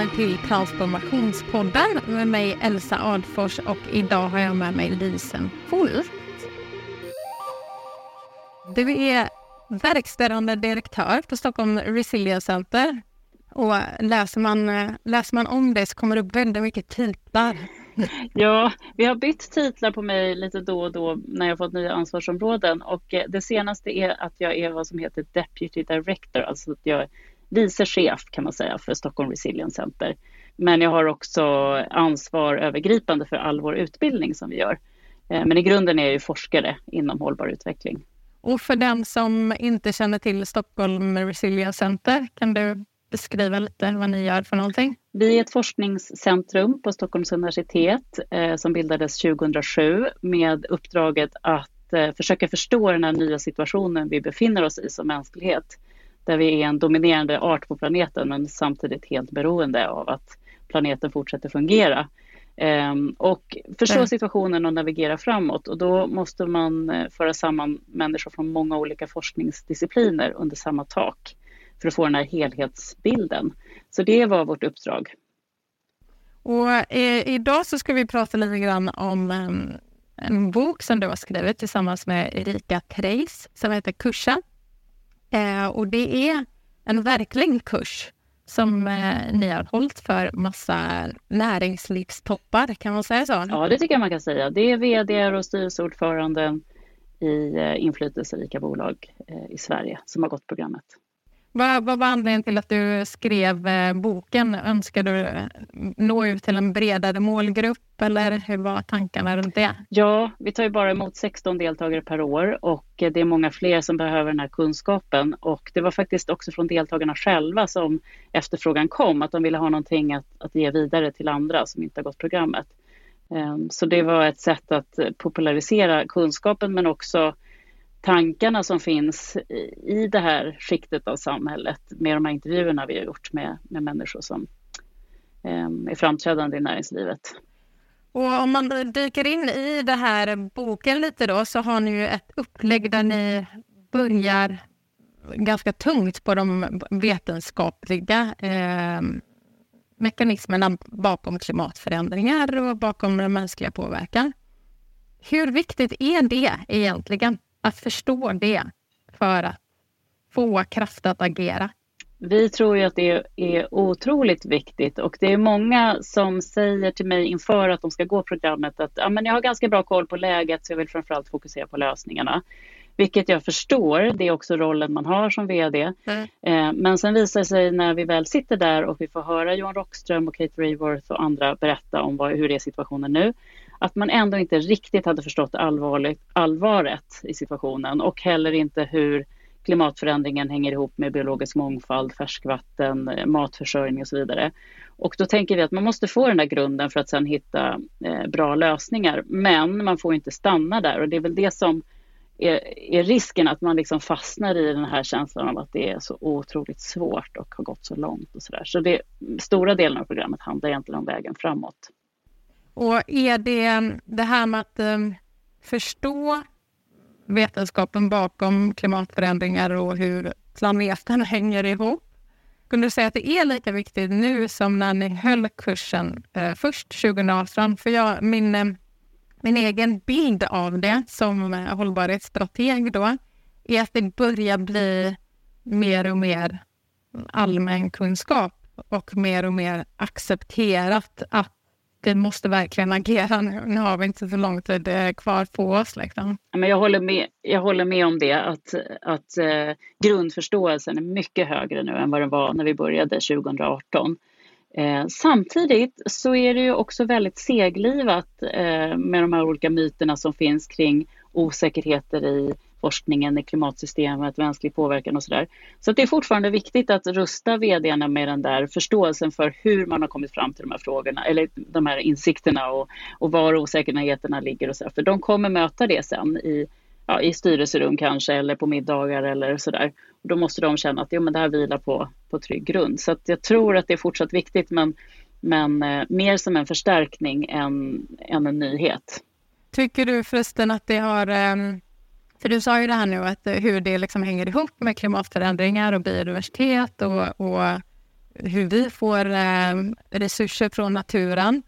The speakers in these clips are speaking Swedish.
välkommen till Transformationspodden med mig Elsa Adfors och idag har jag med mig Lisen Fult. Du är verkställande direktör på Stockholm Resilience Center. Och läser man, läser man om det så kommer det upp väldigt mycket titlar. Ja, vi har bytt titlar på mig lite då och då när jag fått nya ansvarsområden och eh, det senaste är att jag är vad som heter Deputy Director, alltså att jag vice chef kan man säga för Stockholm Resilience Center. Men jag har också ansvar övergripande för all vår utbildning som vi gör. Eh, men i grunden är jag ju forskare inom hållbar utveckling. Och för den som inte känner till Stockholm Resilience Center, kan du beskriva lite vad ni gör för någonting? Vi är ett forskningscentrum på Stockholms universitet eh, som bildades 2007 med uppdraget att eh, försöka förstå den här nya situationen vi befinner oss i som mänsklighet. Där vi är en dominerande art på planeten men samtidigt helt beroende av att planeten fortsätter fungera. Um, och förstå mm. situationen och navigera framåt. Och då måste man uh, föra samman människor från många olika forskningsdiscipliner under samma tak för att få den här helhetsbilden. Så det var vårt uppdrag. Och eh, idag så ska vi prata lite grann om um, en bok som du har skrivit tillsammans med Erika Treis som heter Kursa. Eh, och det är en verklig kurs som eh, ni har hållit för massa näringslivstoppar, kan man säga så? Ja, det tycker jag man kan säga. Det är vd och styrelseordföranden i eh, inflytelserika bolag eh, i Sverige som har gått programmet. Vad, vad var anledningen till att du skrev eh, boken? Önskar du eh, nå ut till en bredare målgrupp eller hur var tankarna runt det? Ja, vi tar ju bara emot 16 deltagare per år och eh, det är många fler som behöver den här kunskapen och det var faktiskt också från deltagarna själva som efterfrågan kom, att de ville ha någonting att, att ge vidare till andra som inte har gått programmet. Ehm, så det var ett sätt att eh, popularisera kunskapen men också tankarna som finns i det här skiktet av samhället med de här intervjuerna vi har gjort med, med människor som eh, är framträdande i näringslivet. Och om man dyker in i det här boken lite då så har ni ju ett upplägg där ni börjar ganska tungt på de vetenskapliga eh, mekanismerna bakom klimatförändringar och bakom den mänskliga påverkan. Hur viktigt är det egentligen? Att förstå det för att få kraft att agera? Vi tror ju att det är otroligt viktigt och det är många som säger till mig inför att de ska gå programmet att ja, men jag har ganska bra koll på läget så jag vill framförallt fokusera på lösningarna. Vilket jag förstår, det är också rollen man har som VD. Mm. Eh, men sen visar det sig när vi väl sitter där och vi får höra Johan Rockström och Kate Rayworth och andra berätta om vad, hur är situationen nu att man ändå inte riktigt hade förstått allvarligt, allvaret i situationen och heller inte hur klimatförändringen hänger ihop med biologisk mångfald, färskvatten, eh, matförsörjning och så vidare. Och då tänker vi att man måste få den där grunden för att sedan hitta eh, bra lösningar. Men man får inte stanna där och det är väl det som är, är, risken att man liksom fastnar i den här känslan av att det är så otroligt svårt och har gått så långt och så där. Så det, stora delen av programmet handlar egentligen om vägen framåt. Och är det det här med att um, förstå vetenskapen bakom klimatförändringar och hur planeten hänger ihop. Kunde du säga att det är lika viktigt nu som när ni höll kursen eh, först 2018? För jag, min, eh, min egen bild av det som eh, hållbarhetsstrateg då är att det börjar bli mer och mer allmän kunskap och mer och mer accepterat att vi måste verkligen agera nu. Nu har vi inte så lång tid eh, kvar på oss. Liksom. Men jag, håller med, jag håller med om det, att, att eh, grundförståelsen är mycket högre nu än vad den var när vi började 2018. Eh, samtidigt så är det ju också väldigt seglivat eh, med de här olika myterna som finns kring osäkerheter i forskningen i klimatsystemet, mänsklig påverkan och sådär. Så det är fortfarande viktigt att rusta vdarna med den där förståelsen för hur man har kommit fram till de här frågorna, eller de här insikterna och, och var osäkerheterna ligger och så. För de kommer möta det sen i, ja, i styrelserum kanske eller på middagar eller sådär. Då måste de känna att jo, men det här vilar på, på trygg grund. Så jag tror att det är fortsatt viktigt men, men eh, mer som en förstärkning än, än en nyhet. Tycker du förresten att det har eh för du sa ju det här nu att hur det liksom hänger ihop med klimatförändringar och biodiversitet och, och hur vi får eh, resurser från naturen.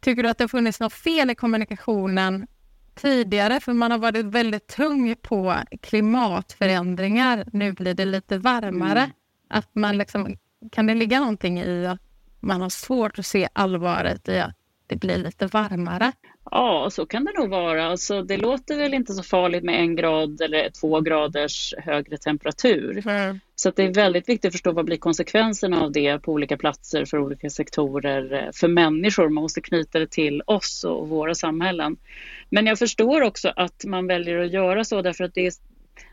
Tycker du att det har funnits något fel i kommunikationen tidigare? För man har varit väldigt tung på klimatförändringar. Nu blir det lite varmare. Mm. Att man liksom, kan det ligga någonting i att man har svårt att se allvaret i att det blir lite varmare? Ja, så kan det nog vara. Alltså, det låter väl inte så farligt med en grad eller två graders högre temperatur. Mm. Så det är väldigt viktigt att förstå vad blir konsekvenserna av det på olika platser för olika sektorer eh, för människor. Man måste knyta det till oss och våra samhällen. Men jag förstår också att man väljer att göra så därför att det är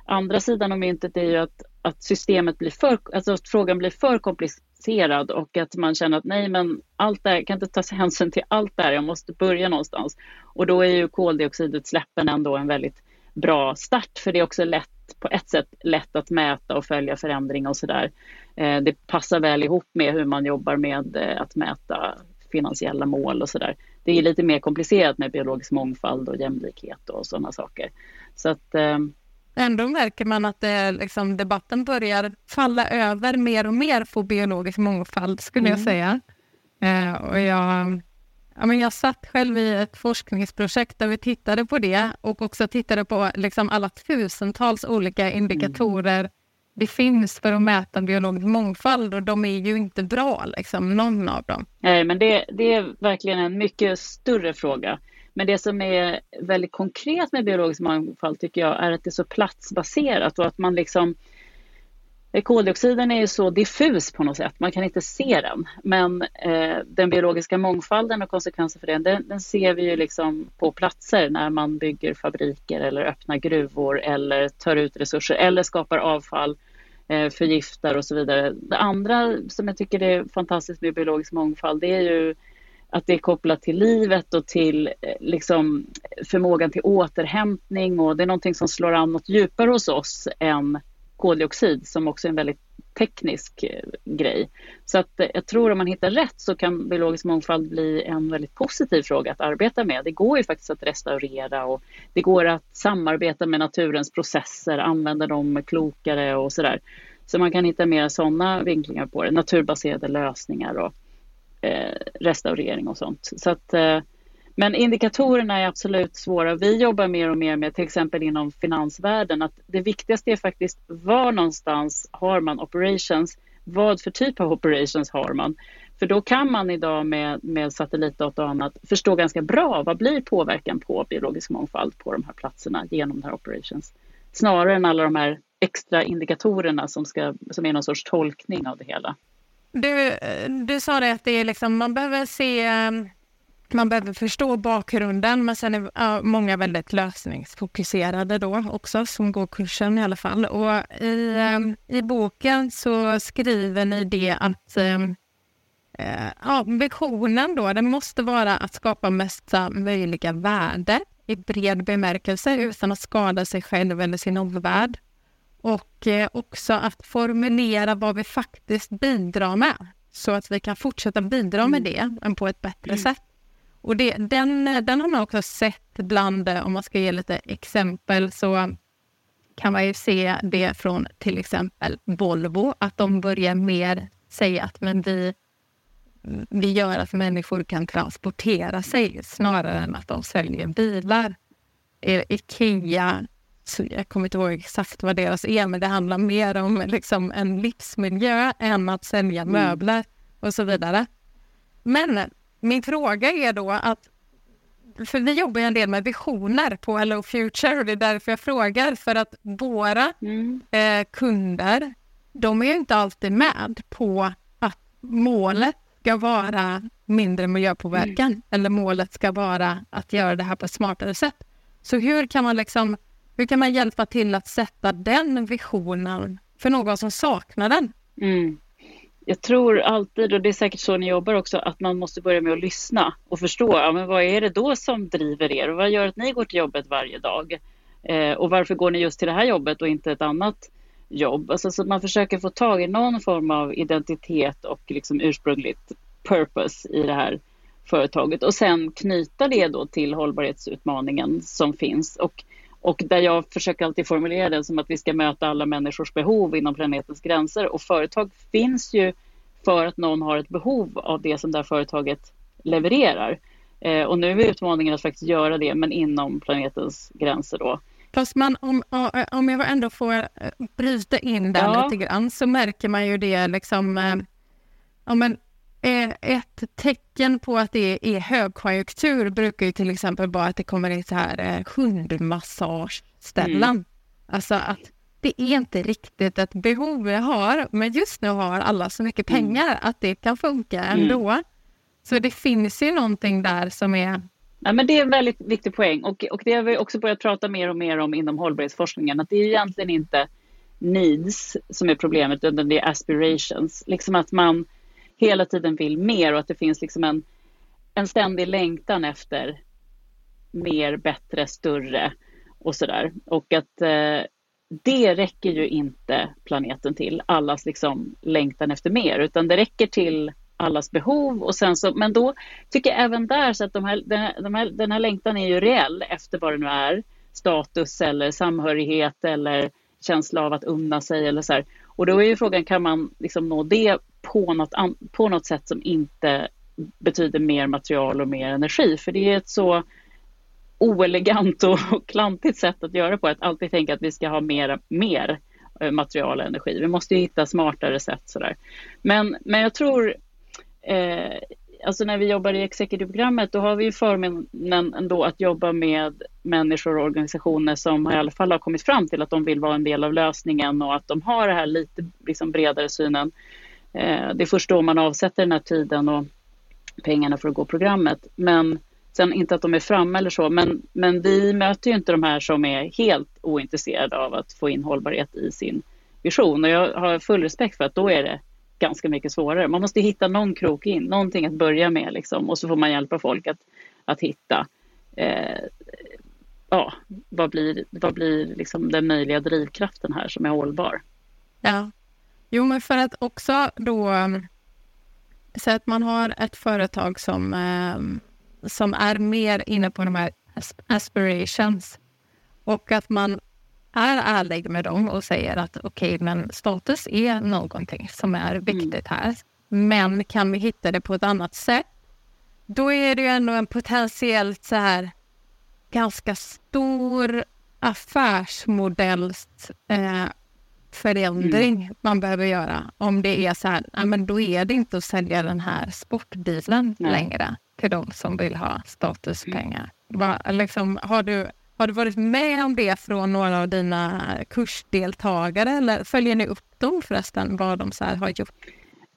andra sidan av myntet är ju att, att systemet blir för, alltså att frågan blir för komplicerad och att man känner att nej men allt det här, kan inte ta hänsyn till allt det här, jag måste börja någonstans. Och då är ju koldioxidutsläppen ändå en väldigt bra start för det är också lätt på ett sätt lätt att mäta och följa förändringar och sådär. Eh, det passar väl ihop med hur man jobbar med eh, att mäta finansiella mål och sådär. Det är lite mer komplicerat med biologisk mångfald och jämlikhet och sådana saker. Så att eh, Ändå märker man att det, liksom, debatten börjar falla över mer och mer på biologisk mångfald, skulle mm. jag säga. Eh, och jag, ja, men jag satt själv i ett forskningsprojekt där vi tittade på det och också tittade på liksom, alla tusentals olika indikatorer mm. det finns för att mäta biologisk mångfald och de är ju inte bra, liksom, någon av dem. Nej, men det, det är verkligen en mycket större fråga. Men det som är väldigt konkret med biologisk mångfald tycker jag är att det är så platsbaserat och att man liksom eh, Koldioxiden är ju så diffus på något sätt, man kan inte se den. Men eh, den biologiska mångfalden och konsekvenser för den, den, den, ser vi ju liksom på platser när man bygger fabriker eller öppnar gruvor eller tar ut resurser eller skapar avfall, eh, förgiftar och så vidare. Det andra som jag tycker är fantastiskt med biologisk mångfald, det är ju att det är kopplat till livet och till eh, liksom, förmågan till återhämtning och det är någonting som slår an något djupare hos oss än koldioxid som också är en väldigt teknisk eh, grej. Så att eh, jag tror om man hittar rätt så kan biologisk mångfald bli en väldigt positiv fråga att arbeta med. Det går ju faktiskt att restaurera och det går att samarbeta med naturens processer, använda dem klokare och sådär. Så man kan hitta mer sådana vinklingar på det, naturbaserade lösningar och Eh, restaurering och sånt. Så att, eh, men indikatorerna är absolut svåra. Vi jobbar mer och mer med till exempel inom finansvärlden att det viktigaste är faktiskt var någonstans har man operations? Vad för typ av operations har man? För då kan man idag med, med satellitdata och annat förstå ganska bra vad blir påverkan på biologisk mångfald på de här platserna genom de här operations. Snarare än alla de här extra indikatorerna som, ska, som är någon sorts tolkning av det hela. Du, du sa det att det är liksom, man behöver se ehm, man behöver förstå bakgrunden, men sen är många väldigt lösningsfokuserade då också, som går kursen i alla fall. Och i, ehm, i boken så skriver ni det att ehm, eh, ja, visionen då, den måste vara att skapa mesta möjliga värde i bred bemärkelse utan att skada sig själv eller sin omvärld. Och eh, också att formulera vad vi faktiskt bidrar med så att vi kan fortsätta bidra med mm. det, men på ett bättre mm. sätt. Och det, den, den har man också sett bland, om man ska ge lite exempel, så kan man ju se det från till exempel Volvo, att de börjar mer säga att men vi, vi gör att människor kan transportera sig snarare än att de säljer bilar. Ikea jag kommer inte ihåg exakt vad deras är, men det handlar mer om liksom en livsmiljö än att sälja mm. möbler och så vidare. Men min fråga är då att, för vi jobbar en del med visioner på Hello Future och det är därför jag frågar, för att våra mm. eh, kunder, de är inte alltid med på att målet ska vara mindre miljöpåverkan mm. eller målet ska vara att göra det här på ett smartare sätt. Så hur kan man liksom hur kan man hjälpa till att sätta den visionen för någon som saknar den? Mm. Jag tror alltid, och det är säkert så ni jobbar också, att man måste börja med att lyssna och förstå ja, men vad är det då som driver er och vad gör att ni går till jobbet varje dag? Eh, och varför går ni just till det här jobbet och inte ett annat jobb? Alltså, så man försöker få tag i någon form av identitet och liksom ursprungligt purpose i det här företaget och sen knyta det då till hållbarhetsutmaningen som finns. Och och där jag försöker alltid formulera det som att vi ska möta alla människors behov inom planetens gränser. Och företag finns ju för att någon har ett behov av det som det här företaget levererar. Eh, och nu är utmaningen att faktiskt göra det, men inom planetens gränser då. Fast man, om, om jag ändå får eh, bryta in där ja. lite grann så märker man ju det liksom, eh, ja, men, ett tecken på att det är högkonjunktur brukar ju till exempel vara att det kommer in så här hundmassageställen. Mm. Alltså att det är inte riktigt ett behov jag har, men just nu har alla så mycket mm. pengar mm. att det kan funka ändå. Mm. Så det finns ju någonting där som är... Ja, men det är en väldigt viktig poäng och, och det har vi också börjat prata mer och mer om inom hållbarhetsforskningen, att det är egentligen inte needs som är problemet, utan det är aspirations. Liksom att man hela tiden vill mer och att det finns liksom en, en ständig längtan efter mer, bättre, större och sådär. Och att eh, det räcker ju inte planeten till, allas liksom längtan efter mer, utan det räcker till allas behov. Och sen så, men då tycker jag även där så att de här, den, här, de här, den här längtan är ju reell efter vad det nu är. Status eller samhörighet eller känsla av att unna sig eller så här. Och då är ju frågan, kan man liksom nå det på något, på något sätt som inte betyder mer material och mer energi? För det är ett så oelegant och klantigt sätt att göra på, att alltid tänka att vi ska ha mer, mer material och energi. Vi måste hitta smartare sätt sådär. Men, men jag tror eh, alltså när vi jobbar i executive-programmet då har vi förmånen ändå att jobba med människor och organisationer som i alla fall har kommit fram till att de vill vara en del av lösningen och att de har det här lite liksom bredare synen. Eh, det är först då man avsätter den här tiden och pengarna för att gå programmet. Men sen inte att de är framme eller så, men, men vi möter ju inte de här som är helt ointresserade av att få in hållbarhet i sin vision och jag har full respekt för att då är det ganska mycket svårare. Man måste hitta någon krok in, någonting att börja med liksom, och så får man hjälpa folk att, att hitta eh, ja, vad blir, vad blir liksom den möjliga drivkraften här som är hållbar. Ja, jo men för att också då så att man har ett företag som, eh, som är mer inne på de här aspirations och att man är ärlig med dem och säger att okej, okay, men status är någonting som är mm. viktigt här. Men kan vi hitta det på ett annat sätt? Då är det ju ändå en potentiellt så här ganska stor affärsmodells eh, förändring mm. man behöver göra. Om det är så här, ja, men då är det inte att sälja den här sportbilen Nej. längre till de som vill ha statuspengar. Mm. Va, liksom, har du har du varit med om det från några av dina kursdeltagare eller följer ni upp dem förresten, vad de så har gjort?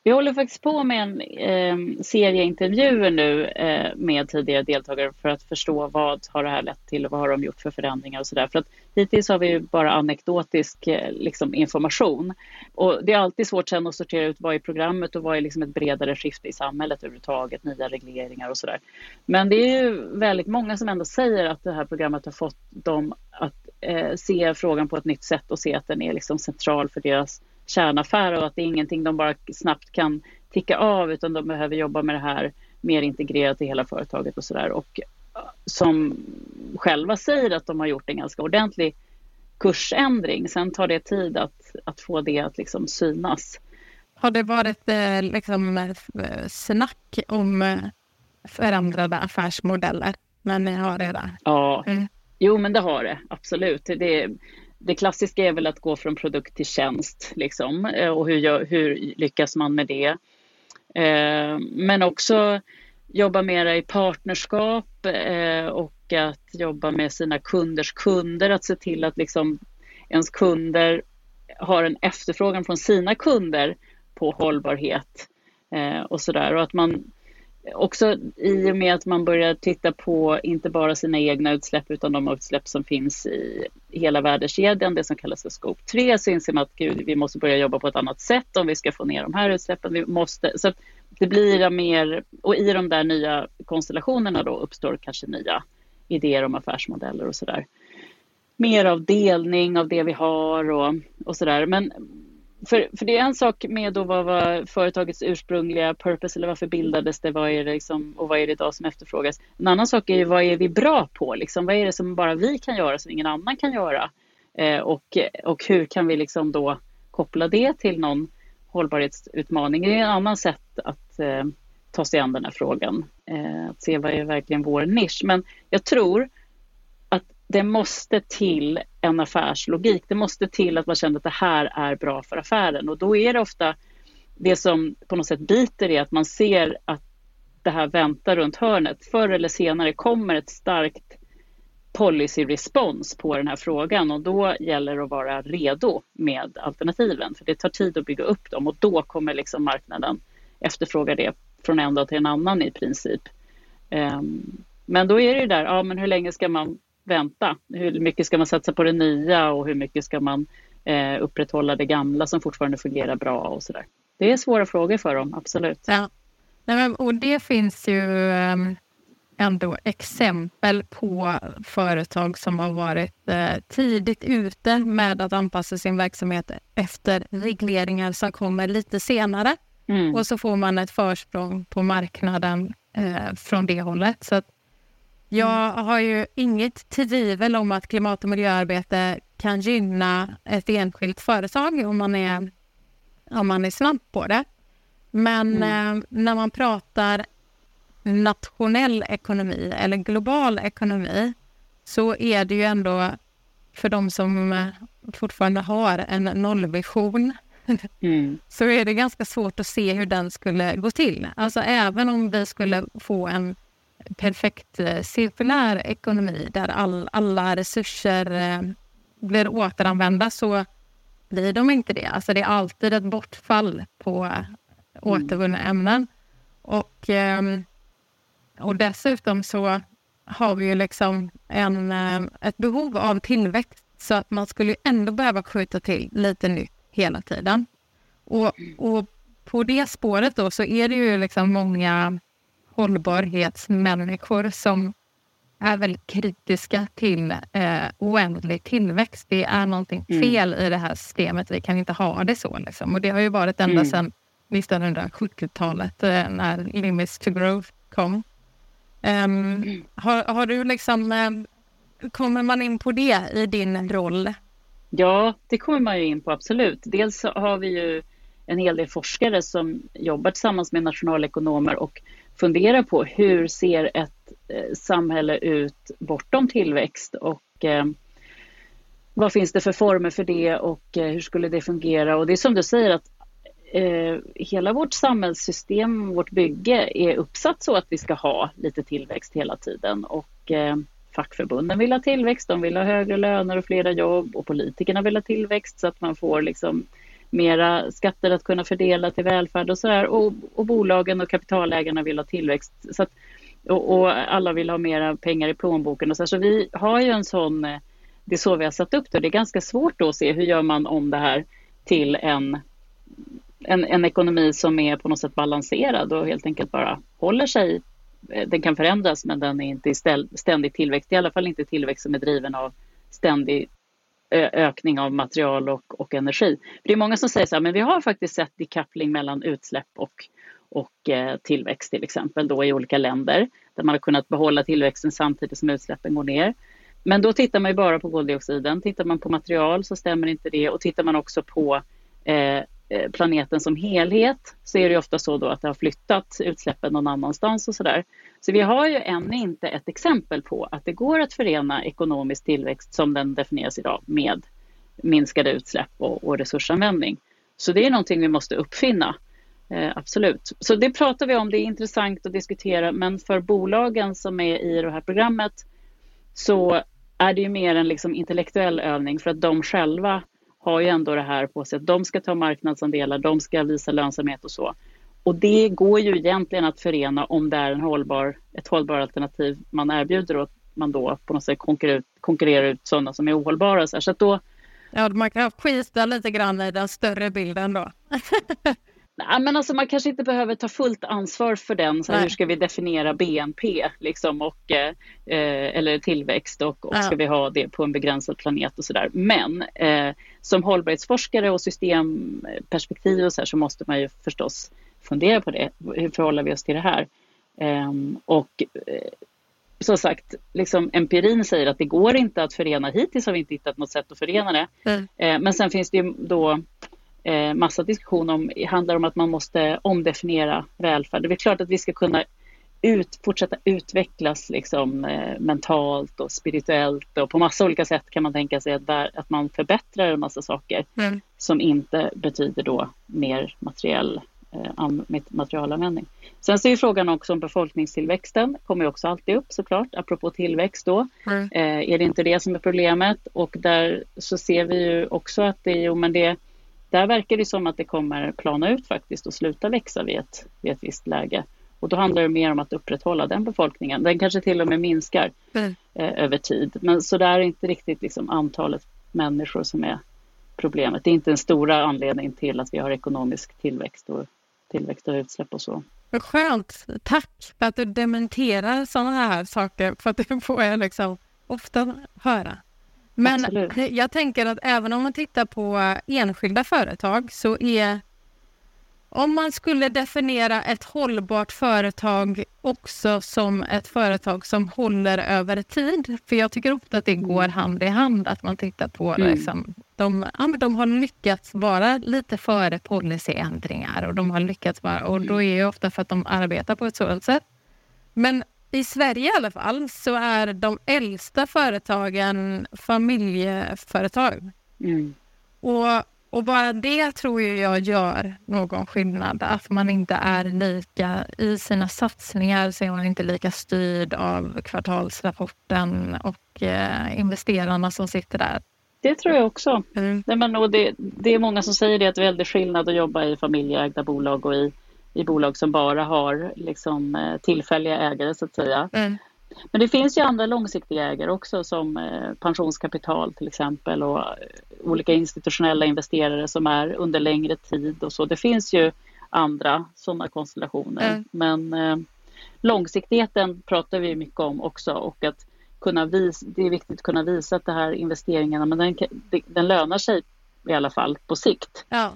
Vi håller faktiskt på med en eh, serie intervjuer nu eh, med tidigare deltagare för att förstå vad har det här lett till och vad har de gjort för förändringar och sådär. För att hittills har vi ju bara anekdotisk eh, liksom, information. Och det är alltid svårt sen att sortera ut vad är programmet och vad är liksom ett bredare skifte i samhället överhuvudtaget, nya regleringar och sådär. Men det är ju väldigt många som ändå säger att det här programmet har fått dem att eh, se frågan på ett nytt sätt och se att den är liksom central för deras kärnaffär och att det är ingenting de bara snabbt kan ticka av utan de behöver jobba med det här mer integrerat i hela företaget och sådär. Och äh, som själva säger att de har gjort en ganska ordentlig kursändring. Sen tar det tid att, att få det att liksom synas. Har det varit eh, liksom, eh, snack om eh, förändrade affärsmodeller när ni har det där? Ja, mm. jo men det har det absolut. Det, det klassiska är väl att gå från produkt till tjänst liksom, eh, och hur, hur lyckas man med det? Eh, men också jobba mera i partnerskap eh, och att jobba med sina kunders kunder, att se till att liksom ens kunder har en efterfrågan från sina kunder på hållbarhet och sådär och att man också i och med att man börjar titta på inte bara sina egna utsläpp utan de utsläpp som finns i hela värdekedjan, det som kallas för scope 3, så inser man att gud, vi måste börja jobba på ett annat sätt om vi ska få ner de här utsläppen. Vi måste, så det blir mer, och i de där nya konstellationerna då uppstår kanske nya idéer om affärsmodeller och sådär. Mer av delning av det vi har och, och sådär. Men för, för det är en sak med då vad var företagets ursprungliga purpose eller varför bildades det, vad är det liksom, och vad är det idag som efterfrågas. En annan sak är ju vad är vi bra på, liksom, vad är det som bara vi kan göra som ingen annan kan göra eh, och, och hur kan vi liksom då koppla det till någon hållbarhetsutmaning. Det är en annan sätt att eh, ta sig an den här frågan. Eh, att se vad är verkligen vår nisch. Men jag tror det måste till en affärslogik. Det måste till att man känner att det här är bra för affären och då är det ofta det som på något sätt biter är att man ser att det här väntar runt hörnet. Förr eller senare kommer ett starkt policyrespons på den här frågan och då gäller det att vara redo med alternativen för det tar tid att bygga upp dem och då kommer liksom marknaden efterfråga det från en dag till en annan i princip. Ehm, men då är det där, ja men hur länge ska man vänta? Hur mycket ska man satsa på det nya och hur mycket ska man eh, upprätthålla det gamla som fortfarande fungerar bra och sådär. Det är svåra frågor för dem, absolut. Ja. Nej, men, och det finns ju um, ändå exempel på företag som har varit uh, tidigt ute med att anpassa sin verksamhet efter regleringar som kommer lite senare. Mm. Och så får man ett försprång på marknaden uh, från det hållet. Så jag har ju inget tvivel om att klimat och miljöarbete kan gynna ett enskilt företag om man är, om man är snabb på det. Men mm. eh, när man pratar nationell ekonomi eller global ekonomi så är det ju ändå för de som eh, fortfarande har en nollvision mm. så är det ganska svårt att se hur den skulle gå till. Alltså även om vi skulle få en perfekt eh, cirkulär ekonomi där all, alla resurser eh, blir återanvända så blir de inte det. Alltså det är alltid ett bortfall på återvunna ämnen. Och, ehm, och dessutom så har vi ju liksom en, eh, ett behov av tillväxt så att man skulle ändå behöva skjuta till lite nytt hela tiden. Och, och på det spåret då så är det ju liksom många hållbarhetsmänniskor som är väldigt kritiska till eh, oändlig tillväxt. Det är någonting mm. fel i det här systemet. Vi kan inte ha det så. Liksom. Och det har ju varit ända mm. sedan 1970-talet eh, när Limits to Growth kom. Um, mm. har, har, du liksom... Eh, kommer man in på det i din roll? Ja, det kommer man ju in på absolut. Dels har vi ju en hel del forskare som jobbar tillsammans med nationalekonomer och fundera på hur ser ett eh, samhälle ut bortom tillväxt och eh, vad finns det för former för det och eh, hur skulle det fungera? Och det är som du säger att eh, hela vårt samhällssystem, vårt bygge är uppsatt så att vi ska ha lite tillväxt hela tiden och eh, fackförbunden vill ha tillväxt, de vill ha högre löner och flera jobb och politikerna vill ha tillväxt så att man får liksom mera skatter att kunna fördela till välfärd och sådär och, och bolagen och kapitalägarna vill ha tillväxt så att, och, och, alla vill ha mera pengar i plånboken och så, här. så vi har ju en sån eh, det är så vi har satt upp det. Det är ganska svårt då att se hur gör man om det här till en en, en ekonomi som är på något sätt balanserad och helt enkelt bara håller sig. Eh, den kan förändras men den är inte i ständig tillväxt, i alla fall inte tillväxt som är driven av ständig ökning av material och, och energi. För det är många som säger så här, men vi har faktiskt sett decoupling mellan utsläpp och, och eh, tillväxt till exempel då i olika länder där man har kunnat behålla tillväxten samtidigt som utsläppen går ner. Men då tittar man ju bara på koldioxiden. Tittar man på material så stämmer inte det och tittar man också på eh, Eh, Eh, planeten som helhet så är det ofta så då att det har flyttat utsläppen någon annanstans och sådär. Så vi har ju ännu inte ett exempel på att det går att förena ekonomisk tillväxt som den definieras idag med minskade utsläpp och, och resursanvändning. Så det är någonting vi måste uppfinna. Eh, absolut. Så det pratar vi om, det är intressant att diskutera men för bolagen som är i det här programmet så är det ju mer en liksom intellektuell övning för att de själva har ju ändå det här på sig att de ska ta marknadsandelar, de ska visa lönsamhet och så. Och det går ju egentligen att förena om det är en hållbar, ett hållbart alternativ man erbjuder och att man då på något sätt konkurrerar ut, konkurrerar ut sådana som är ohållbara. Så, så då... Ja, man kan skita lite grann i den större bilden då. Nej, men alltså man kanske inte behöver ta fullt ansvar för den. Så hur ska vi definiera BNP liksom, och, eh, eller tillväxt och, och ja. ska vi ha det på en begränsad planet och sådär. Men eh, som hållbarhetsforskare och systemperspektiv och så, här, så måste man ju förstås fundera på det. Hur förhåller vi oss till det här? Ehm, eh, och som sagt, liksom empirin säger att det går inte att förena. Hittills har vi inte hittat något sätt att förena det. Mm. Eh, men sen finns det ju då eh, massa diskussion om handlar om att man måste omdefiniera välfärd. Det är klart att vi ska kunna ut, fortsätta utvecklas liksom, eh, mentalt och spirituellt och på massa olika sätt kan man tänka sig att, att man förbättrar en massa saker mm. som inte betyder då mer materiell eh, materialanvändning. Sen så är frågan också om befolkningstillväxten, kommer också alltid upp såklart, apropå tillväxt då. Mm. Eh, är det inte det som är problemet? Och där så ser vi ju också att det, jo, men det, där verkar det som att det kommer plana ut faktiskt och sluta växa vid ett, vid ett visst läge. Och då handlar det mer om att upprätthålla den befolkningen. Den kanske till och med minskar mm. eh, över tid. Men så där är inte riktigt liksom antalet människor som är problemet. Det är inte den stora anledningen till att vi har ekonomisk tillväxt och tillväxt av utsläpp och så. Vad skönt. Tack för att du dementerar sådana här saker, för att det får jag liksom ofta höra. Men Absolut. jag tänker att även om man tittar på enskilda företag så är om man skulle definiera ett hållbart företag också som ett företag som håller över tid, för jag tycker ofta att det går hand i hand, att man tittar på mm. liksom, de, ja, de har lyckats vara lite före policyändringar och de har lyckats vara, och då är det ofta för att de arbetar på ett sådant sätt. Men i Sverige i alla fall så är de äldsta företagen familjeföretag. Mm. Och och bara det tror jag gör någon skillnad. Att man inte är lika, i sina satsningar så är man inte lika styrd av kvartalsrapporten och eh, investerarna som sitter där. Det tror jag också. Mm. Nej, men, och det, det är många som säger det att det är väldigt skillnad att jobba i familjeägda bolag och i, i bolag som bara har liksom, eh, tillfälliga ägare så att säga. Mm. Men det finns ju andra långsiktiga ägare också som eh, pensionskapital till exempel och eh, olika institutionella investerare som är under längre tid och så. Det finns ju andra sådana konstellationer. Mm. Men eh, långsiktigheten pratar vi mycket om också och att kunna visa, det är viktigt att kunna visa att det här investeringarna, men den, den lönar sig i alla fall på sikt. Ja.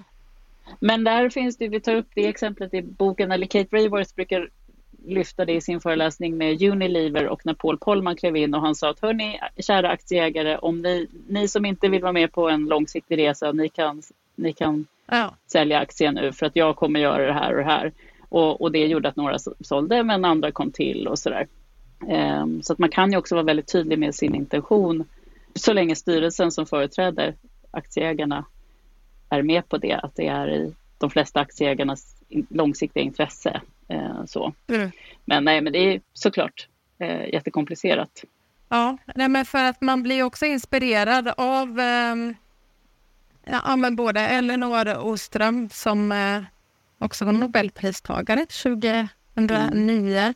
Men där finns det, vi tar upp det exemplet i boken, eller Kate Raworth brukar lyfta det i sin föreläsning med Unilever och när Paul Polman klev in och han sa att hörni, kära aktieägare, om ni, ni som inte vill vara med på en långsiktig resa, ni kan, ni kan ja. sälja aktien nu för att jag kommer göra det här och det här. Och, och det gjorde att några sålde men andra kom till och sådär. Um, så att man kan ju också vara väldigt tydlig med sin intention så länge styrelsen som företräder aktieägarna är med på det, att det är i de flesta aktieägarnas långsiktiga intresse Eh, så. Mm. Men nej, men det är såklart eh, jättekomplicerat. Ja, nej, men för att man blir också inspirerad av eh, ja, men både Elinor Oström som eh, också var Nobelpristagare 2009.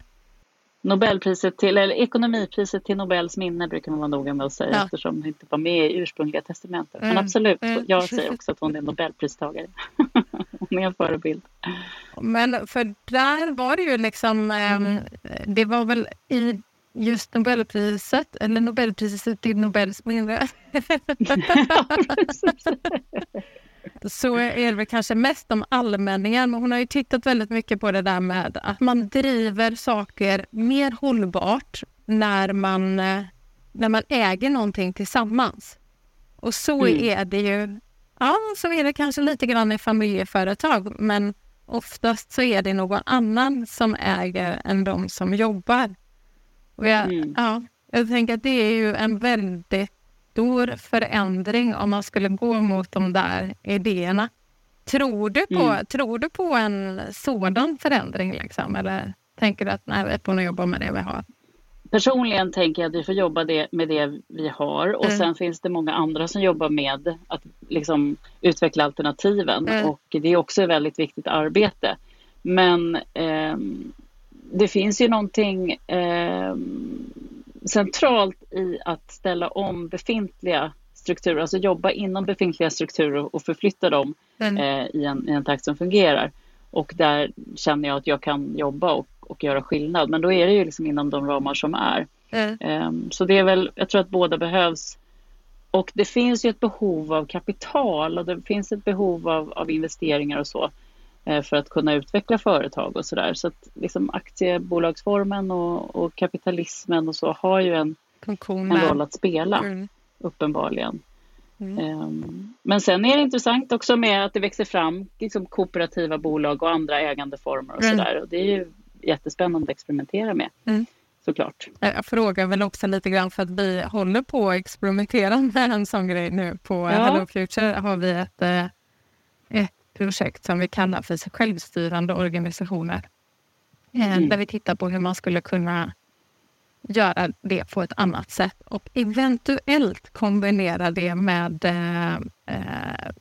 Nobelpriset till, eller ekonomipriset till Nobels minne brukar man vara noga med att säga ja. eftersom hon inte var med i ursprungliga testamentet. Mm. Men absolut, mm. jag säger också att hon är Nobelpristagare. hon är en förebild. Men för där var det ju liksom, mm. det var väl i just Nobelpriset, eller Nobelpriset till Nobels minne. så är det väl kanske mest om allmänningen. Men hon har ju tittat väldigt mycket på det där med att man driver saker mer hållbart när man, när man äger någonting tillsammans. Och så mm. är det ju. Ja, så är det kanske lite grann i familjeföretag, men oftast så är det någon annan som äger än de som jobbar. Och jag, mm. ja, jag tänker att det är ju en väldigt stor förändring om man skulle gå mot de där idéerna. Tror du på, mm. tror du på en sådan förändring? Liksom? Eller tänker du att nej, vi får nog jobba med det vi har? Personligen tänker jag att vi får jobba det, med det vi har och mm. sen finns det många andra som jobbar med att liksom, utveckla alternativen mm. och det är också ett väldigt viktigt arbete. Men eh, det finns ju någonting eh, centralt i att ställa om befintliga strukturer, alltså jobba inom befintliga strukturer och förflytta dem mm. eh, i, en, i en takt som fungerar. Och där känner jag att jag kan jobba och, och göra skillnad, men då är det ju liksom inom de ramar som är. Mm. Um, så det är väl, jag tror att båda behövs. Och det finns ju ett behov av kapital och det finns ett behov av, av investeringar och så. Eh, för att kunna utveckla företag och sådär. Så att liksom aktiebolagsformen och, och, kapitalismen och så har ju en, en roll att spela, mm. uppenbarligen. Mm. Um, men sen är det intressant också med att det växer fram liksom, kooperativa bolag och andra ägandeformer och mm. sådär. Det är ju jättespännande att experimentera med. Mm. Såklart. Jag frågar väl också lite grann för att vi håller på att experimentera med en sån grej nu. På ja. Hello Future har vi ett, eh, ett projekt som vi kallar för självstyrande organisationer. Eh, mm. Där vi tittar på hur man skulle kunna göra det på ett annat sätt och eventuellt kombinera det med eh, eh,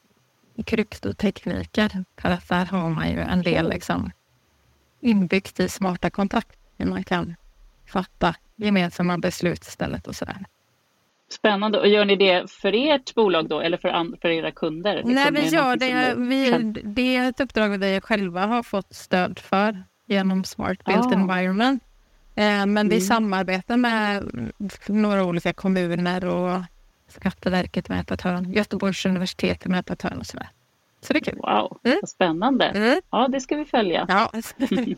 kryptotekniker. För att där har man ju en del liksom, inbyggt i smarta kontrakt hur man kan fatta gemensamma beslut istället och sådär. Spännande. Och gör ni det för ert bolag då eller för, för era kunder? Liksom Nej, vi gör det. Vi, det är ett uppdrag vi själva har fått stöd för genom Smart Built ah. Environment. Eh, men vi mm. samarbetar med några olika kommuner och Skatteverket med på ett hörn, Göteborgs universitet med på ett hörn och sådär. Så det är kul. Wow, mm. vad spännande. Mm. Ja, det ska vi följa. Ja.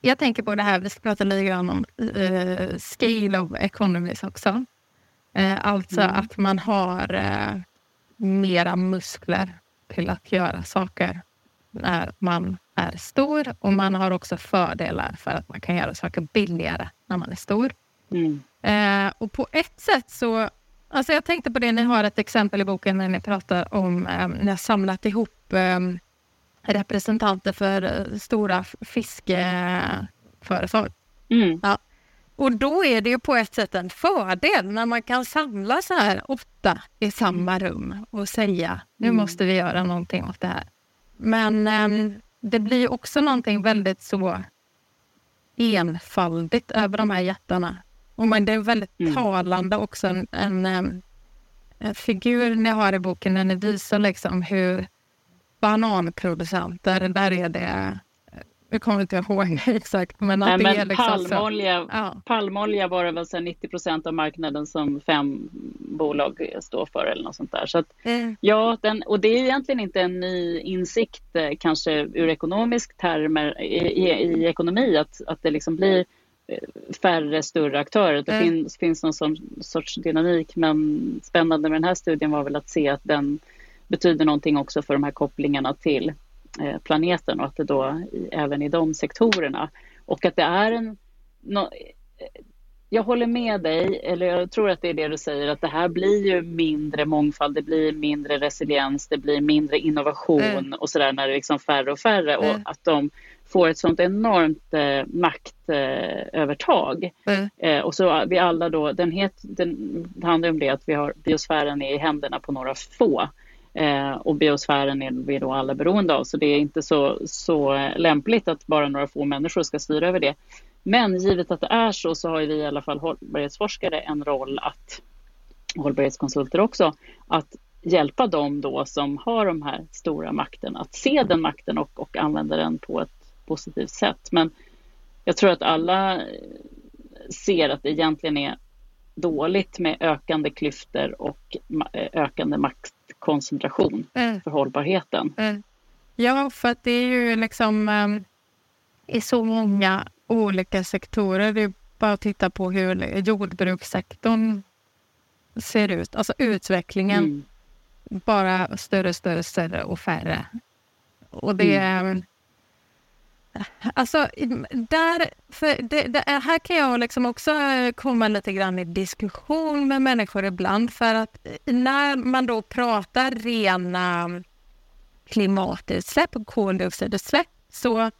Jag tänker på det här, vi ska prata lite grann om uh, scale of economies också. Uh, alltså mm. att man har uh, mera muskler till att göra saker när man är stor och man har också fördelar för att man kan göra saker billigare när man är stor. Mm. Eh, och på ett sätt så... Alltså jag tänkte på det, ni har ett exempel i boken när ni pratar om, eh, ni har samlat ihop eh, representanter för eh, stora fiskeföretag. Mm. Ja. Och då är det ju på ett sätt en fördel när man kan samla så här åtta i samma rum och säga nu mm. måste vi göra någonting åt det här. Men eh, det blir också någonting väldigt så enfaldigt över de här jättarna. Och men det är väldigt mm. talande också, en, en, en, figur ni har i boken där ni visar liksom hur bananproducenter, där är det jag kommer inte ihåg exakt. Men, Nej, men liksom palmolja, ja. palmolja var det väl så 90 procent av marknaden som fem bolag står för eller något sånt där. Så att, mm. ja, den, och det är egentligen inte en ny insikt eh, kanske ur ekonomisk termer i, i, i ekonomi att, att det liksom blir eh, färre större aktörer. Det mm. finns, finns någon sån, sorts dynamik men spännande med den här studien var väl att se att den betyder någonting också för de här kopplingarna till planeten och att det då även i de sektorerna och att det är en no, jag håller med dig, eller jag tror att det är det du säger, att det här blir ju mindre mångfald, det blir mindre resiliens, det blir mindre innovation mm. och sådär när det är liksom färre och färre mm. och att de får ett sånt enormt eh, maktövertag. Eh, mm. eh, och så vi alla då, den, het, den handlar om det att vi har biosfären i händerna på några få. Eh, och biosfären är vi då alla beroende av, så det är inte så, så lämpligt att bara några få människor ska styra över det. Men givet att det är så, så har vi i alla fall hållbarhetsforskare en roll att, hållbarhetskonsulter också, att hjälpa dem då som har de här stora makten att se den makten och, och använda den på ett positivt sätt. Men jag tror att alla ser att det egentligen är dåligt med ökande klyftor och ökande makt koncentration mm. för hållbarheten. Mm. Ja, för att det är ju liksom um, i så många olika sektorer. Det är bara att titta på hur jordbrukssektorn ser ut. Alltså utvecklingen. Mm. Bara större, större, större och färre. Och det är... Mm. Alltså, där, för det, det, här kan jag liksom också eh, komma lite grann i diskussion med människor ibland. För att eh, när man då pratar rena klimatutsläpp och koldioxidutsläpp så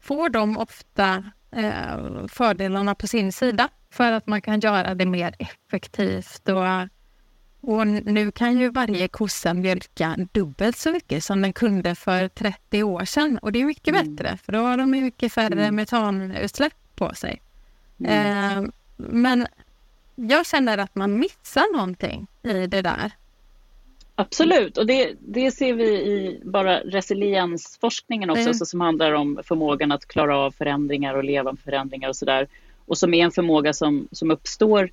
får de ofta eh, fördelarna på sin sida för att man kan göra det mer effektivt och och nu kan ju varje kossa mjölka dubbelt så mycket som den kunde för 30 år sedan. Och det är mycket mm. bättre, för då har de mycket färre mm. metanutsläpp på sig. Mm. Eh, men jag känner att man missar någonting i det där. Absolut, och det, det ser vi i bara resiliensforskningen också, mm. så som handlar om förmågan att klara av förändringar och leva med förändringar och sådär. Och som är en förmåga som, som uppstår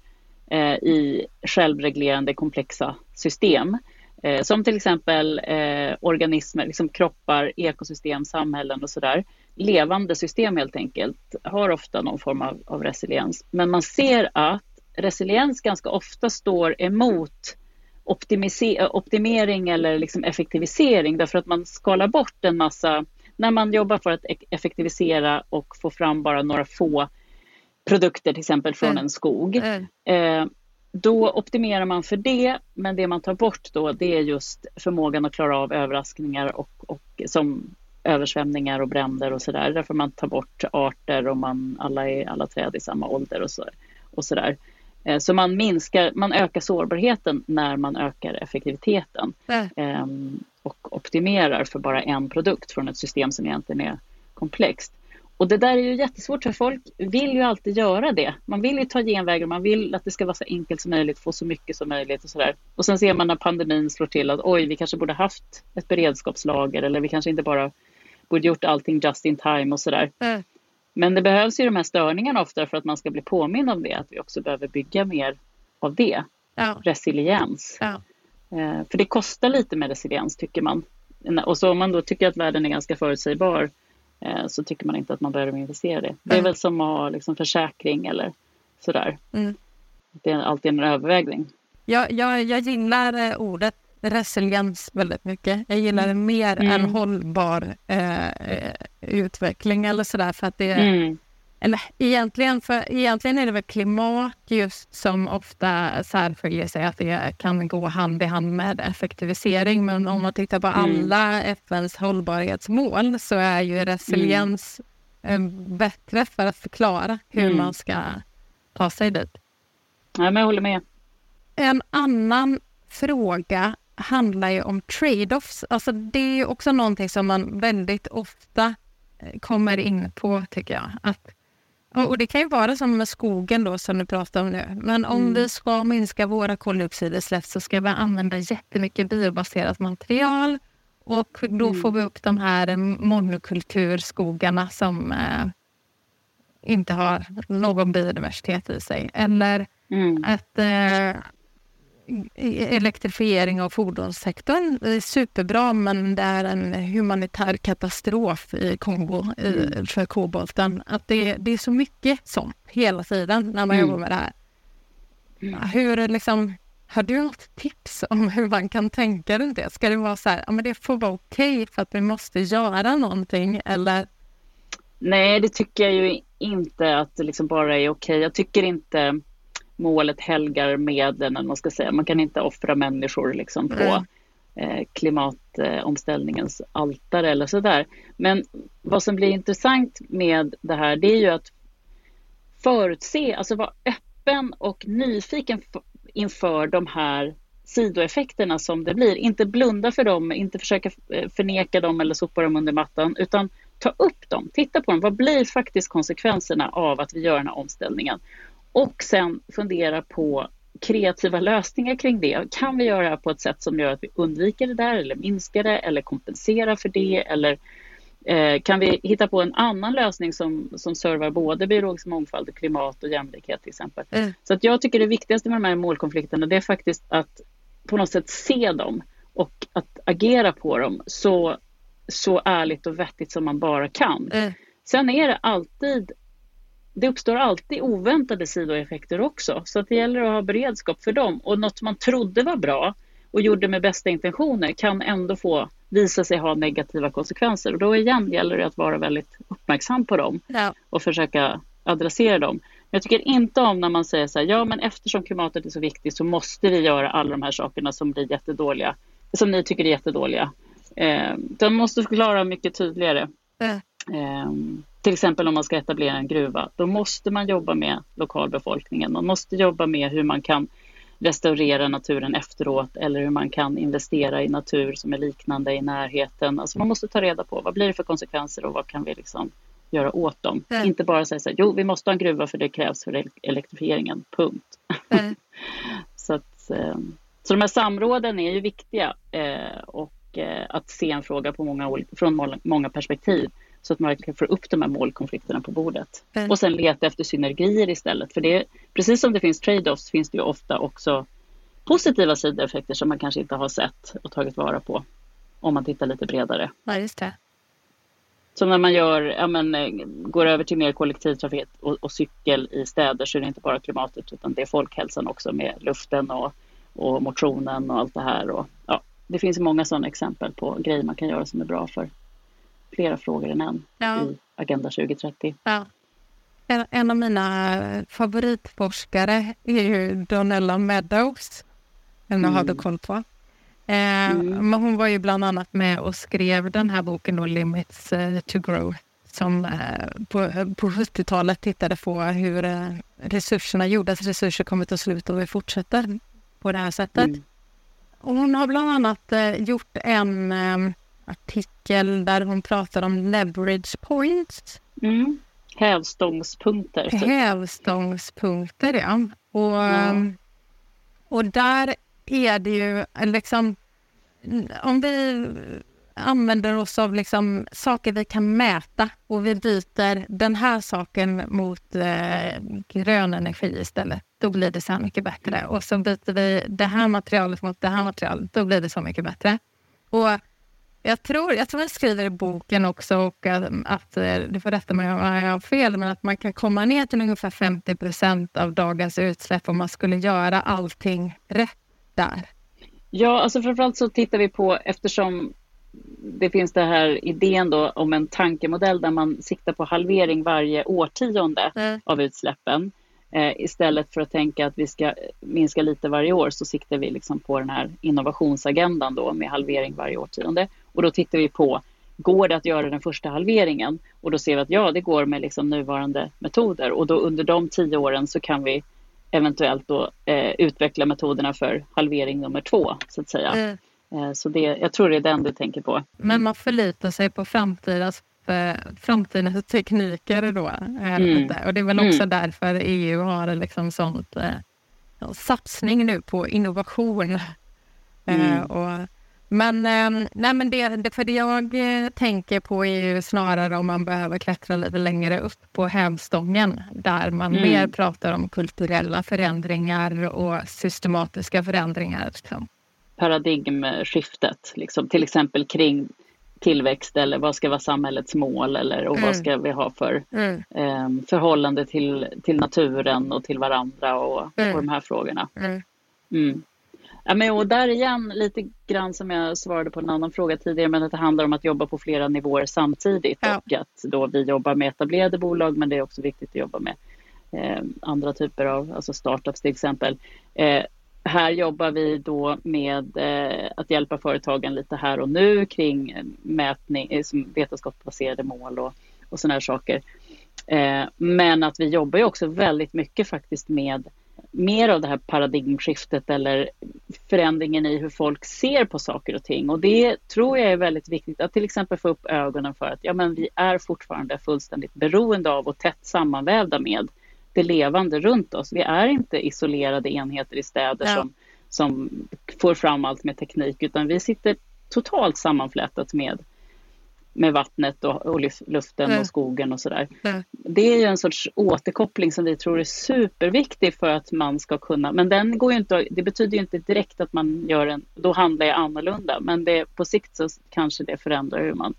Eh, i självreglerande komplexa system. Eh, som till exempel eh, organismer, liksom kroppar, ekosystem, samhällen och sådär. Levande system helt enkelt har ofta någon form av, av resiliens. Men man ser att resiliens ganska ofta står emot eh, optimering eller liksom effektivisering därför att man skalar bort en massa, när man jobbar för att e-, effektivisera och få fram bara några få produkter till exempel från en skog. Eh, då optimerar man för det, men det man tar bort då det är just förmågan att klara av överraskningar och, och som översvämningar och bränder och sådär. Därför man tar bort arter och man, alla, är, alla träd i samma ålder och så, och sådär. Eh, så man minskar, man ökar sårbarheten när man ökar effektiviteten. Mm. Och optimerar för bara en produkt från ett system som egentligen är komplext. Och det där är ju jättesvårt för folk vill ju alltid göra det. Man vill ju ta genvägar, man vill att det ska vara så enkelt som möjligt, få så mycket som möjligt och sådär. Och sen ser man när pandemin slår till att oj, vi kanske borde haft ett beredskapslager eller vi kanske inte bara borde gjort allting just in time och sådär. Mm. Men det behövs ju de här störningarna ofta för att man ska bli påminn om det, att vi också behöver bygga mer av det. Ja. Resiliens. Ja. Eh, för det kostar lite med resiliens tycker man. Och så om man då tycker att världen är ganska förutsägbar så tycker man inte att man behöver investera det. Det är väl som att ha liksom försäkring eller sådär. Mm. Det är alltid en övervägning. Jag, jag, jag gillar eh, ordet resiliens väldigt mycket. Jag gillar det mer mm. än hållbar eh, eh, utveckling eller sådär för att det mm. Eller egentligen, för, egentligen är det väl klimat just som ofta särskiljer sig, att det kan gå hand i hand med effektivisering. Men om man tittar på mm. alla FNs hållbarhetsmål så är ju resiliens mm. bättre för att förklara hur mm. man ska ta sig dit. Ja, men jag håller med. En annan fråga handlar ju om trade-offs. Alltså det är också någonting som man väldigt ofta eh, kommer in på, tycker jag. Att, och det kan ju vara som med skogen då, som du pratar om nu. Men om mm. vi ska minska våra koldioxidutsläpp så ska vi använda jättemycket biobaserat material. Och då mm. får vi upp de här monokulturskogarna som eh, inte har någon biodiversitet i sig. Eller mm. att eh, elektrifiering av fordonssektorn är superbra men det är en humanitär katastrof i Kongo mm. för kobolten. Att det, det, är så mycket sånt hela tiden när man mm. jobbar med det här. Mm. Hur liksom, har du något tips om hur man kan tänka runt det? Ska det vara så här, ja, men det får vara okej okay för att vi måste göra någonting eller? Nej, det tycker jag ju inte att det liksom bara är okej. Okay. Jag tycker inte målet helgar medlen, man ska säga. Man kan inte offra människor liksom på eh, klimatomställningsens altare eller sådär. Men vad som blir intressant med det här, det är ju att förutse, alltså vara öppen och nyfiken inför de här sidoeffekterna som det blir. Inte blunda för dem, inte försöka eh, förneka dem eller sopa dem under mattan, utan ta upp dem, titta på dem. Vad blir faktiskt konsekvenserna av att vi gör den här omställningen? Och sen fundera på kreativa lösningar kring det. Kan vi göra det på ett sätt som gör att vi undviker det där eller minskar det eller kompenserar för det eller eh, kan vi hitta på en annan lösning som, som servar både biologisk mångfald, och klimat och jämlikhet till exempel. Mm. Så att jag tycker det viktigaste med de här målkonflikterna det är faktiskt att på något sätt se dem och att agera på dem så, så ärligt och vettigt som man bara kan. Mm. Sen är det alltid det uppstår alltid oväntade sidoeffekter också, så att det gäller att ha beredskap för dem. Och något man trodde var bra och gjorde med bästa intentioner kan ändå få visa sig ha negativa konsekvenser. Och då igen gäller det att vara väldigt uppmärksam på dem ja. och försöka adressera dem. Jag tycker inte om när man säger så här, ja men eftersom klimatet är så viktigt så måste vi göra alla de här sakerna som blir jättedåliga, som ni tycker är jättedåliga. Eh, de måste förklara mycket tydligare. Mm. Eh, till exempel om man ska etablera en gruva, då måste man jobba med lokalbefolkningen. Man måste jobba med hur man kan restaurera naturen efteråt eller hur man kan investera i natur som är liknande i närheten. Alltså man måste ta reda på vad blir det för konsekvenser och vad kan vi liksom göra åt dem. Mm. Inte bara säga så här, jo vi måste ha en gruva för det krävs för elektrifieringen, punkt. Mm. så, att, eh, så de här samråden är ju viktiga eh, och eh, att se en fråga på många, från många perspektiv så att man verkligen får upp de här målkonflikterna på bordet. Mm. Och sen leta efter synergier istället. För det, precis som det finns trade-offs finns det ju ofta också positiva sidoeffekter som man kanske inte har sett och tagit vara på om man tittar lite bredare. Ja, just det. Som när man gör, ja, men, eh, går över till mer kollektivtrafik och, och, cykel i städer så är det inte bara klimatet utan det är folkhälsan också med luften och och motionen och allt det här. Och, ja, det finns många sådana exempel på grejer man kan göra som är bra för flera frågor än en ja. i Agenda 2030. Ja. En, en av mina favoritforskare är ju Donella Meadows. Den har du koll på. Eh, mm. Men hon var ju bland annat med och skrev den här boken då, Limits uh, to Grow som eh, på, på 70-talet tittade på hur eh, resurserna, jordens resurser kommer ta slut och vi fortsätter på det här sättet. Mm. Och hon har bland annat eh, gjort en eh, artikel där hon pratar om leverage points. Mm. Hävstångspunkter. Typ. Hävstångspunkter, ja. Och, ja. och där är det ju liksom... Om vi använder oss av liksom saker vi kan mäta och vi byter den här saken mot eh, grön energi istället, då blir det så mycket bättre. Och så byter vi det här materialet mot det här materialet, då blir det så mycket bättre. Och jag tror, jag tror jag skriver i boken också och att, att eh, du får rätta mig om jag har fel, men att man kan komma ner till ungefär 50 procent av dagens utsläpp om man skulle göra allting rätt där. Ja, alltså framförallt så tittar vi på eftersom det finns det här idén då om en tankemodell där man siktar på halvering varje årtionde mm. av utsläppen. Eh, istället för att tänka att vi ska minska lite varje år så siktar vi liksom på den här innovationsagendan då med halvering varje årtionde. Och då tittar vi på, går det att göra den första halveringen? Och då ser vi att ja, det går med liksom nuvarande metoder och då under de tio åren så kan vi eventuellt då eh, utveckla metoderna för halvering nummer två så att säga. Mm. Eh, så det, jag tror det är den du tänker på. Men man förlitar sig på framtidens eh, framtidens tekniker då. Eh, mm. Och det är väl också mm. därför EU har liksom sånt eh, satsning nu på innovation. Mm. och, men, nej, men det, det, för det jag tänker på är ju snarare om man behöver klättra lite längre upp på hävstången där man mm. mer pratar om kulturella förändringar och systematiska förändringar. Liksom paradigmskiftet, liksom, till exempel kring tillväxt eller vad ska vara samhällets mål eller och mm. vad ska vi ha för mm. eh, förhållande till, till naturen och till varandra och, mm. och de här frågorna. Mm. Ja, men, och där igen, lite grann som jag svarade på en annan fråga tidigare, men att det handlar om att jobba på flera nivåer samtidigt ja. och att då vi jobbar med etablerade bolag, men det är också viktigt att jobba med eh, andra typer av, alltså startups till exempel. Eh, här jobbar vi då med eh, att hjälpa företagen lite här och nu kring mätning, eh, vetenskapsbaserade mål och, och sådana här saker. Eh, men att vi jobbar ju också väldigt mycket faktiskt med mer av det här paradigmskiftet eller förändringen i hur folk ser på saker och ting. Och det tror jag är väldigt viktigt att till exempel få upp ögonen för att ja, men vi är fortfarande fullständigt beroende av och tätt sammanvävda med det levande runt oss. Vi är inte isolerade enheter i städer ja. som, som får fram allt med teknik, utan vi sitter totalt sammanflätat med, med vattnet och, och luften ja. och skogen och sådär. Ja. Det är ju en sorts återkoppling som vi tror är superviktig för att man ska kunna, men den går ju inte, det betyder ju inte direkt att man gör en, då handlar jag annorlunda, men det, på sikt så kanske det förändrar hur man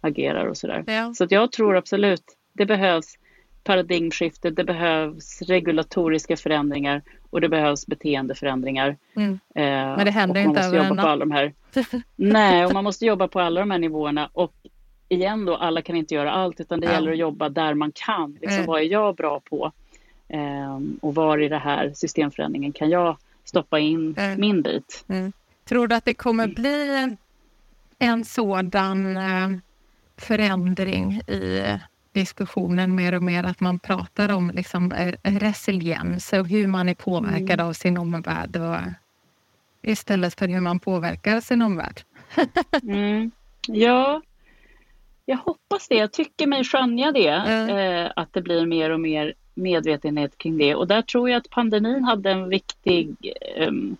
agerar och sådär. Ja. Så jag tror absolut, det behövs paradigmskifte, det behövs regulatoriska förändringar och det behövs beteendeförändringar. Mm. Eh, Men det händer inte över en natt. de här. Nej, och man måste jobba på alla de här nivåerna. Och igen då, alla kan inte göra allt utan det ja. gäller att jobba där man kan. Liksom, mm. Vad är jag bra på? Eh, och var i det här systemförändringen kan jag stoppa in mm. min bit? Mm. Tror du att det kommer bli en sådan eh, förändring i diskussionen mer och mer att man pratar om liksom eh, resiliens och hur man är påverkad mm. av sin omvärld och, istället för hur man påverkar sin omvärld. mm. Ja, jag hoppas det. Jag tycker mig skönja det, mm. eh, att det blir mer och mer medvetenhet kring det. Och där tror jag att pandemin hade en viktig um,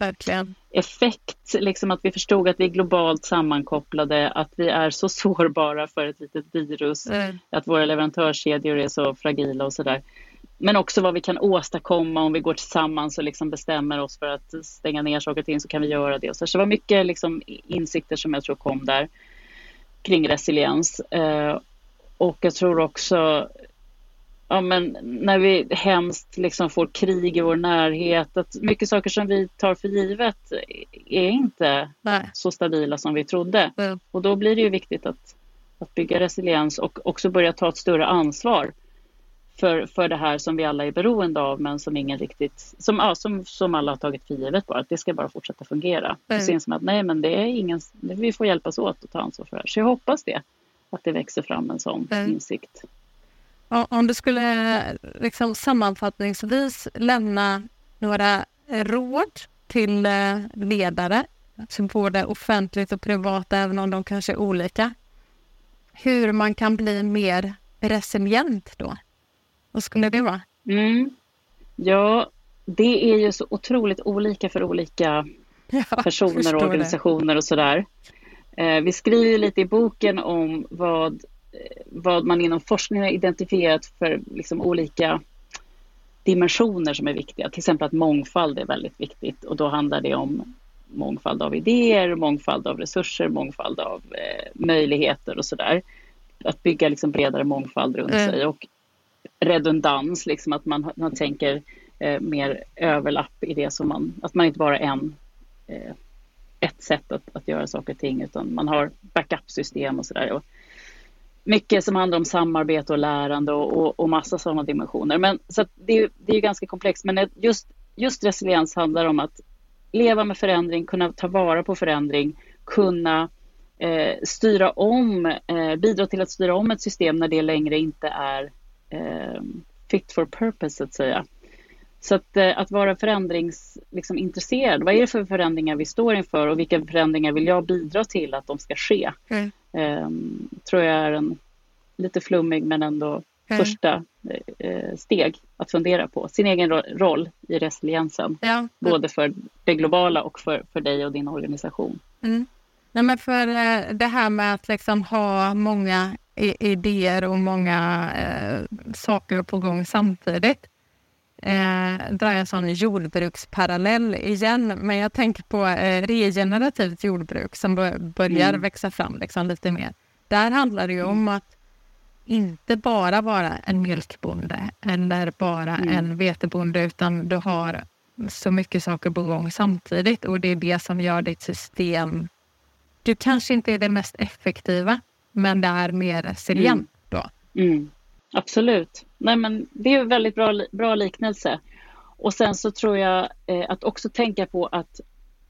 effekt. Liksom att vi förstod att vi är globalt sammankopplade, att vi är så sårbara för ett litet virus, mm. att våra leverantörskedjor är så fragila och sådär. Men också vad vi kan åstadkomma om vi går tillsammans och liksom bestämmer oss för att stänga ner saker och ting så kan vi göra det. Så det var mycket liksom insikter som jag tror kom där kring resiliens. Uh, och jag tror också ja, men när vi hemskt liksom får krig i vår närhet. Att mycket saker som vi tar för givet är inte Nej. så stabila som vi trodde. Mm. Och då blir det ju viktigt att, att bygga resiliens och också börja ta ett större ansvar för, för det här som vi alla är beroende av men som ingen riktigt, som, ja, som, som alla har tagit för givet bara, att det ska bara fortsätta fungera. Mm. Det som att nej men det är ingen, vi får hjälpas åt att ta ansvar för det här. Så jag hoppas det, att det växer fram en sån mm. insikt. Om du skulle liksom sammanfattningsvis lämna några råd till eh, ledare, alltså både offentligt och privat, även om de kanske är olika. Hur man kan bli mer resilient då? Vad skulle det vara? Mm. Ja, det är ju så otroligt olika för olika ja, personer och organisationer det. och sådär. Eh, vi skriver lite i boken om vad vad man inom forskningen har identifierat för liksom olika dimensioner som är viktiga. Till exempel att mångfald är väldigt viktigt och då handlar det om mångfald av idéer, mångfald av resurser, mångfald av eh, möjligheter och sådär. Att bygga liksom bredare mångfald runt mm. sig och redundans, liksom att man, man tänker eh, mer överlapp i det som man, att man inte bara är en, eh, ett sätt att, att göra saker och ting utan man har backup-system och sådär mycket som handlar om samarbete och lärande och, och, och massa sådana dimensioner. Men, så det, det är ganska komplext, men just, just resiliens handlar om att leva med förändring, kunna ta vara på förändring, kunna eh, styra om, eh, bidra till att styra om ett system när det längre inte är fit for purpose, så att säga. Så att, eh, att vara förändringsintresserad, liksom, vad är det för förändringar vi står inför och vilka förändringar vill jag bidra till att de ska ske? Mm. Um, tror jag är en lite flummig men ändå mm. första eh, steg att fundera på. Sin egen ro roll i resiliensen, ja. både för det globala och för, för dig och din organisation. Mm. Nej, men för eh, det här med att liksom ha många idéer och många eh, saker på gång samtidigt eh, drar jag en sån jordbruksparallell igen. Men jag tänker på eh, regenerativt jordbruk som börjar mm. växa fram liksom, lite mer. Där handlar det ju om att inte bara vara en mjölkbonde eller bara mm. en vetebonde utan du har så mycket saker på gång samtidigt och det är det som gör ditt system... Du kanske inte är det mest effektiva men det är mer resilient mm. då. Mm. Absolut. Nej, men det är en väldigt bra, bra liknelse. Och sen så tror jag eh, att också tänka på att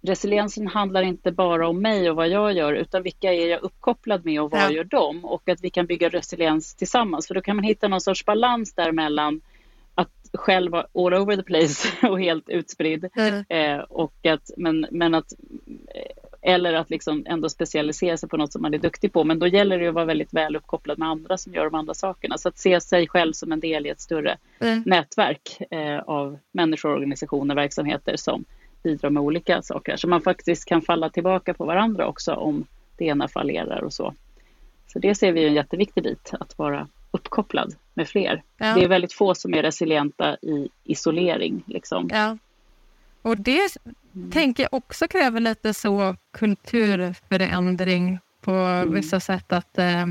resiliensen handlar inte bara om mig och vad jag gör utan vilka är jag uppkopplad med och vad ja. gör de? Och att vi kan bygga resiliens tillsammans för då kan man hitta någon sorts balans däremellan att själv vara all over the place och helt utspridd. Mm. Eh, och att, men, men att eller att liksom ändå specialisera sig på något som man är duktig på. Men då gäller det att vara väldigt väl uppkopplad med andra som gör de andra sakerna. Så att se sig själv som en del i ett större mm. nätverk eh, av människor, organisationer, verksamheter som bidrar med olika saker. Så man faktiskt kan falla tillbaka på varandra också om det ena fallerar och så. Så det ser vi en jätteviktig bit, att vara uppkopplad med fler. Ja. Det är väldigt få som är resilienta i isolering. Liksom. Ja. Och det mm. tänker jag också kräver lite så kulturförändring på mm. vissa sätt. Att, eh,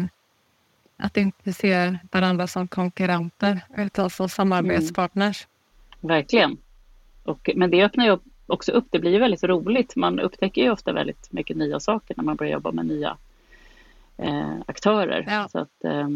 att inte se varandra som konkurrenter utan som samarbetspartners. Mm. Verkligen. Och, men det öppnar ju också upp, det blir ju väldigt roligt. Man upptäcker ju ofta väldigt mycket nya saker när man börjar jobba med nya eh, aktörer. Ja. Så att, eh,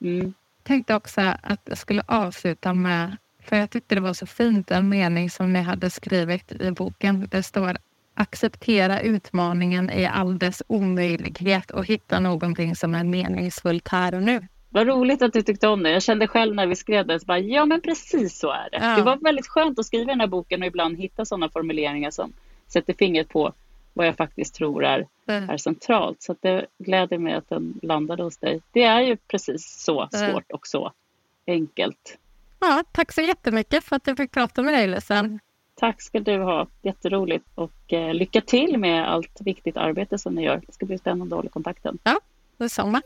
mm. tänkte också att jag skulle avsluta med för jag tyckte det var så fint, en mening som ni hade skrivit i boken. Det står acceptera utmaningen i all dess omöjlighet och hitta någonting som är meningsfullt här och nu. Vad roligt att du tyckte om det. Jag kände själv när vi skrev det, så bara, ja men precis så är det. Ja. Det var väldigt skönt att skriva den här boken och ibland hitta sådana formuleringar som sätter fingret på vad jag faktiskt tror är, är centralt. Så det gläder mig att den landade hos dig. Det är ju precis så svårt och så enkelt. Ja, tack så jättemycket för att jag fick prata med dig Lisen. Tack ska du ha, jätteroligt och eh, lycka till med allt viktigt arbete som ni gör. Det ska bli spännande att hålla kontakten. Ja, detsamma.